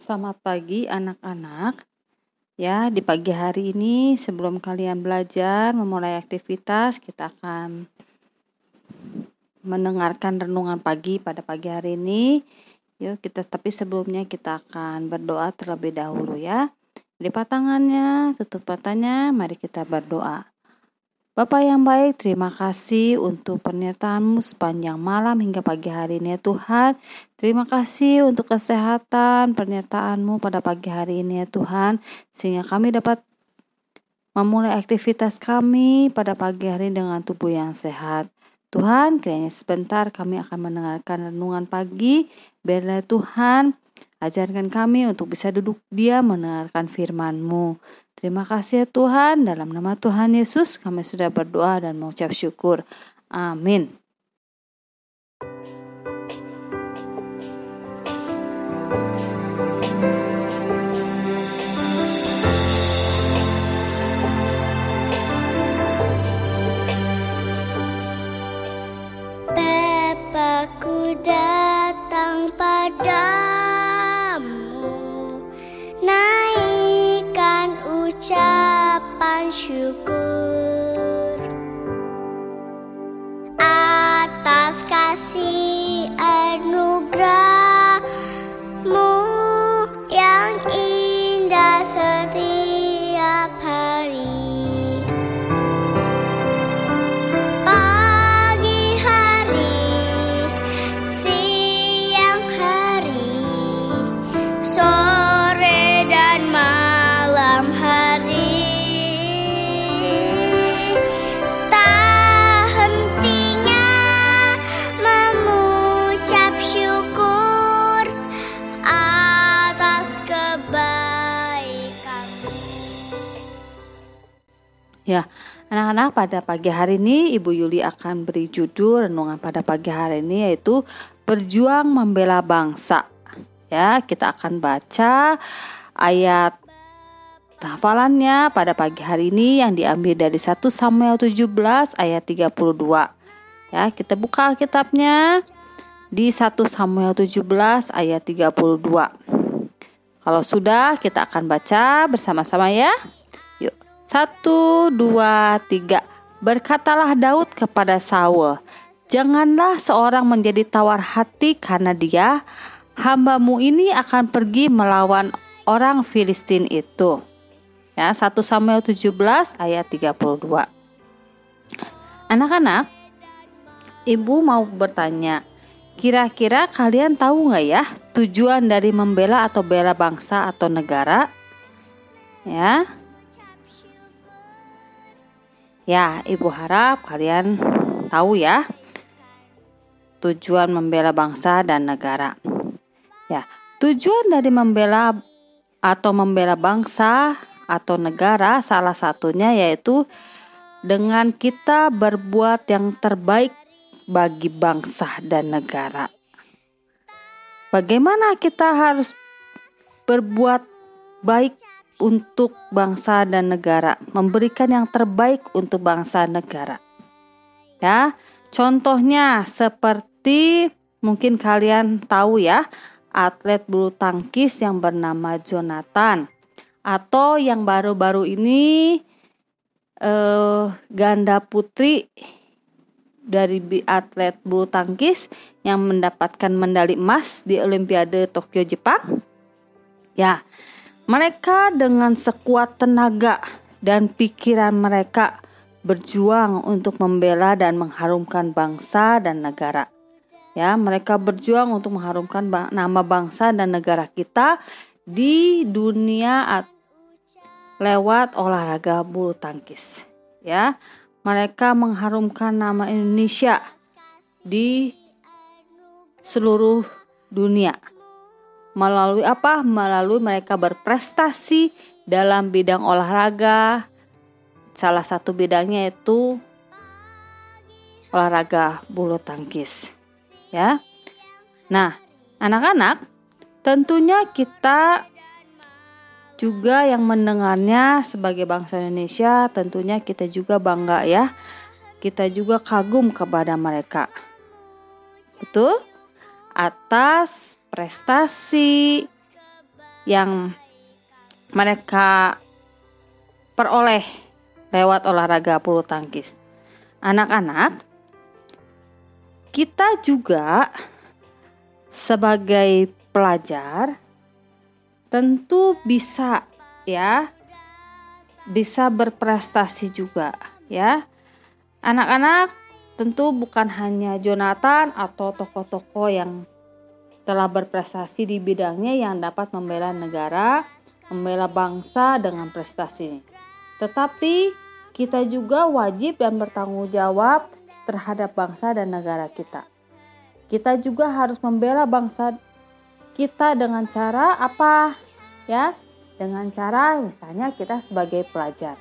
Selamat pagi anak-anak. Ya, di pagi hari ini sebelum kalian belajar memulai aktivitas, kita akan mendengarkan renungan pagi pada pagi hari ini. Yuk kita tapi sebelumnya kita akan berdoa terlebih dahulu ya. Lipat tangannya, tutup matanya, mari kita berdoa. Bapak yang baik, terima kasih untuk penyertaanmu sepanjang malam hingga pagi hari ini ya Tuhan. Terima kasih untuk kesehatan penyertaanmu pada pagi hari ini ya Tuhan. Sehingga kami dapat memulai aktivitas kami pada pagi hari dengan tubuh yang sehat. Tuhan, kiranya sebentar kami akan mendengarkan renungan pagi. Biarlah Tuhan Ajarkan kami untuk bisa duduk dia mendengarkan firman-Mu. Terima kasih ya Tuhan, dalam nama Tuhan Yesus kami sudah berdoa dan mengucap syukur. Amin. Ya, anak-anak pada pagi hari ini Ibu Yuli akan beri judul renungan pada pagi hari ini yaitu Berjuang Membela Bangsa. Ya, kita akan baca ayat hafalannya pada pagi hari ini yang diambil dari 1 Samuel 17 ayat 32. Ya, kita buka Alkitabnya di 1 Samuel 17 ayat 32. Kalau sudah, kita akan baca bersama-sama ya. Satu, dua, tiga. Berkatalah Daud kepada Saul, Janganlah seorang menjadi tawar hati karena dia, hambamu ini akan pergi melawan orang Filistin itu. Ya, 1 Samuel 17 ayat 32. Anak-anak, Ibu mau bertanya, kira-kira kalian tahu nggak ya tujuan dari membela atau bela bangsa atau negara? Ya, Ya, Ibu harap kalian tahu ya tujuan membela bangsa dan negara. Ya, tujuan dari membela atau membela bangsa atau negara salah satunya yaitu dengan kita berbuat yang terbaik bagi bangsa dan negara. Bagaimana kita harus berbuat baik untuk bangsa dan negara, memberikan yang terbaik untuk bangsa dan negara. Ya, contohnya seperti mungkin kalian tahu ya, atlet bulu tangkis yang bernama Jonathan atau yang baru-baru ini eh, ganda putri dari atlet bulu tangkis yang mendapatkan medali emas di Olimpiade Tokyo Jepang. Ya, mereka dengan sekuat tenaga dan pikiran mereka berjuang untuk membela dan mengharumkan bangsa dan negara. Ya, mereka berjuang untuk mengharumkan nama bangsa dan negara kita di dunia lewat olahraga bulu tangkis. Ya, mereka mengharumkan nama Indonesia di seluruh dunia. Melalui apa? Melalui mereka berprestasi dalam bidang olahraga. Salah satu bidangnya itu olahraga bulu tangkis. Ya. Nah, anak-anak, tentunya kita juga yang mendengarnya sebagai bangsa Indonesia, tentunya kita juga bangga ya. Kita juga kagum kepada mereka. Betul? Atas prestasi yang mereka peroleh lewat olahraga bulu tangkis. Anak-anak, kita juga sebagai pelajar tentu bisa ya bisa berprestasi juga ya. Anak-anak tentu bukan hanya Jonathan atau tokoh-tokoh yang telah berprestasi di bidangnya yang dapat membela negara, membela bangsa dengan prestasi. Tetapi kita juga wajib dan bertanggung jawab terhadap bangsa dan negara kita. Kita juga harus membela bangsa kita dengan cara apa? Ya, dengan cara misalnya kita sebagai pelajar.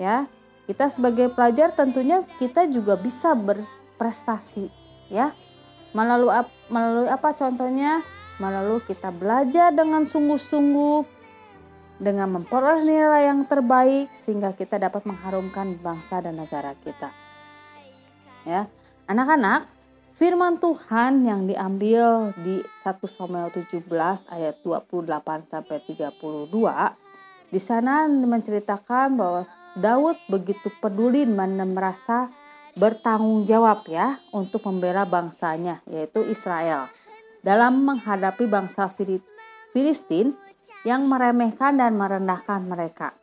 Ya, kita sebagai pelajar tentunya kita juga bisa berprestasi, ya. Melalui melalui apa contohnya? Melalui kita belajar dengan sungguh-sungguh dengan memperoleh nilai yang terbaik sehingga kita dapat mengharumkan bangsa dan negara kita. Ya. Anak-anak, firman Tuhan yang diambil di 1 Samuel 17 ayat 28 sampai 32 di sana menceritakan bahwa Daud begitu peduli dan merasa bertanggung jawab ya untuk membela bangsanya yaitu Israel dalam menghadapi bangsa Filistin yang meremehkan dan merendahkan mereka.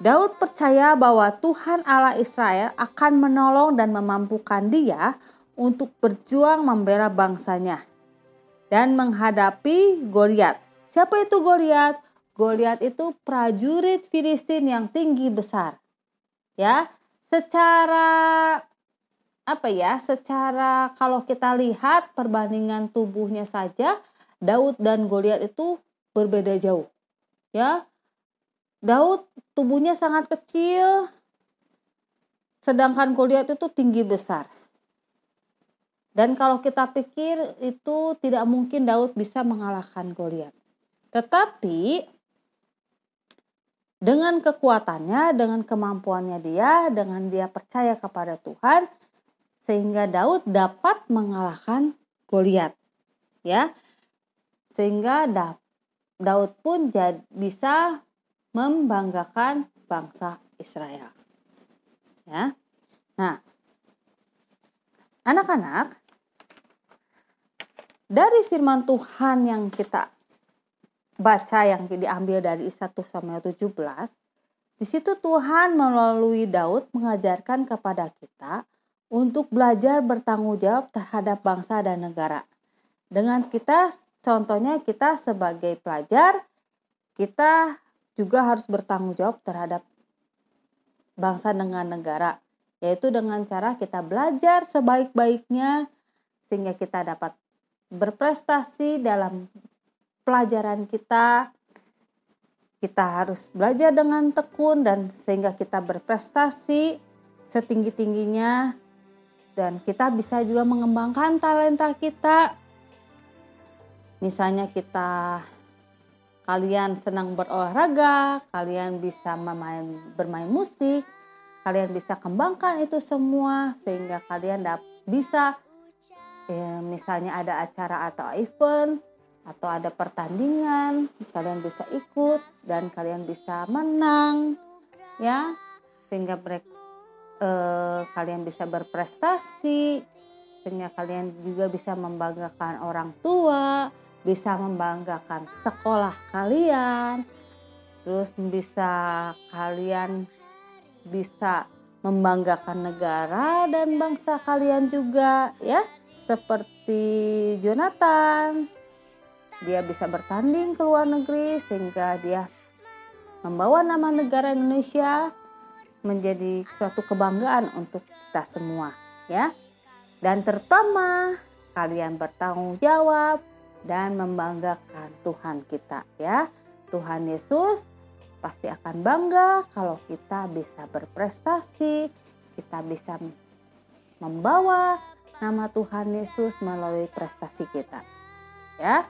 Daud percaya bahwa Tuhan Allah Israel akan menolong dan memampukan dia untuk berjuang membela bangsanya dan menghadapi Goliat. Siapa itu Goliat? Goliat itu prajurit Filistin yang tinggi besar. Ya, secara apa ya? Secara kalau kita lihat perbandingan tubuhnya saja, Daud dan Goliat itu berbeda jauh. Ya. Daud tubuhnya sangat kecil sedangkan Goliat itu tinggi besar. Dan kalau kita pikir itu tidak mungkin Daud bisa mengalahkan Goliat. Tetapi dengan kekuatannya, dengan kemampuannya dia, dengan dia percaya kepada Tuhan, sehingga Daud dapat mengalahkan Goliat. Ya. Sehingga Daud pun bisa membanggakan bangsa Israel. Ya. Nah, anak-anak, dari firman Tuhan yang kita baca yang diambil dari 1 Samuel 17, di situ Tuhan melalui Daud mengajarkan kepada kita untuk belajar bertanggung jawab terhadap bangsa dan negara. Dengan kita Contohnya kita sebagai pelajar, kita juga harus bertanggung jawab terhadap bangsa dengan negara, yaitu dengan cara kita belajar sebaik-baiknya sehingga kita dapat berprestasi dalam pelajaran kita. Kita harus belajar dengan tekun dan sehingga kita berprestasi setinggi-tingginya dan kita bisa juga mengembangkan talenta kita misalnya kita kalian senang berolahraga, kalian bisa bermain, bermain musik, kalian bisa kembangkan itu semua sehingga kalian bisa ya, misalnya ada acara atau event atau ada pertandingan, kalian bisa ikut dan kalian bisa menang ya. Sehingga mereka eh, kalian bisa berprestasi sehingga kalian juga bisa membanggakan orang tua bisa membanggakan sekolah kalian, terus bisa kalian bisa membanggakan negara dan bangsa kalian juga ya. Seperti Jonathan dia bisa bertanding ke luar negeri sehingga dia membawa nama negara Indonesia menjadi suatu kebanggaan untuk kita semua ya dan terutama kalian bertanggung jawab dan membanggakan Tuhan kita ya. Tuhan Yesus pasti akan bangga kalau kita bisa berprestasi, kita bisa membawa nama Tuhan Yesus melalui prestasi kita. Ya.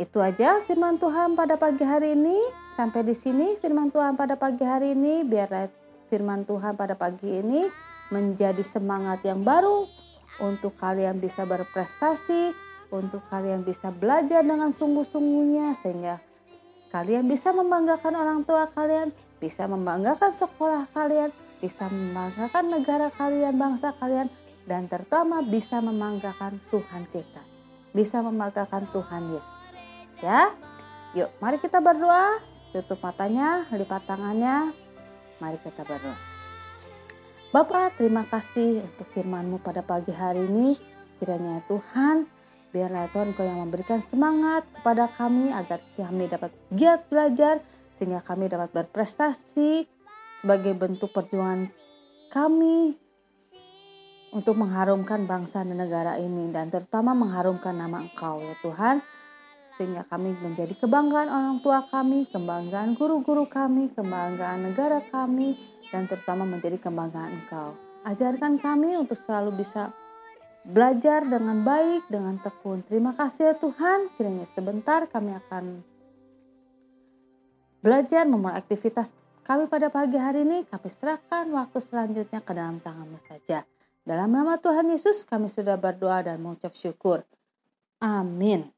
Itu aja firman Tuhan pada pagi hari ini. Sampai di sini firman Tuhan pada pagi hari ini. Biar firman Tuhan pada pagi ini menjadi semangat yang baru untuk kalian bisa berprestasi, untuk kalian bisa belajar dengan sungguh-sungguhnya sehingga kalian bisa membanggakan orang tua kalian, bisa membanggakan sekolah kalian, bisa membanggakan negara kalian, bangsa kalian, dan terutama bisa membanggakan Tuhan kita. Bisa membanggakan Tuhan Yesus. Ya, yuk mari kita berdoa. Tutup matanya, lipat tangannya. Mari kita berdoa. Bapak, terima kasih untuk firman-Mu pada pagi hari ini. Kiranya Tuhan, biarlah Tuhan Kau yang memberikan semangat kepada kami agar kami dapat giat belajar sehingga kami dapat berprestasi sebagai bentuk perjuangan kami untuk mengharumkan bangsa dan negara ini dan terutama mengharumkan nama Engkau ya Tuhan sehingga kami menjadi kebanggaan orang tua kami, kebanggaan guru-guru kami, kebanggaan negara kami dan terutama menjadi kebanggaan Engkau. Ajarkan kami untuk selalu bisa belajar dengan baik, dengan tekun. Terima kasih ya Tuhan, kiranya sebentar kami akan belajar memulai aktivitas kami pada pagi hari ini, kami serahkan waktu selanjutnya ke dalam tanganmu saja. Dalam nama Tuhan Yesus kami sudah berdoa dan mengucap syukur. Amin.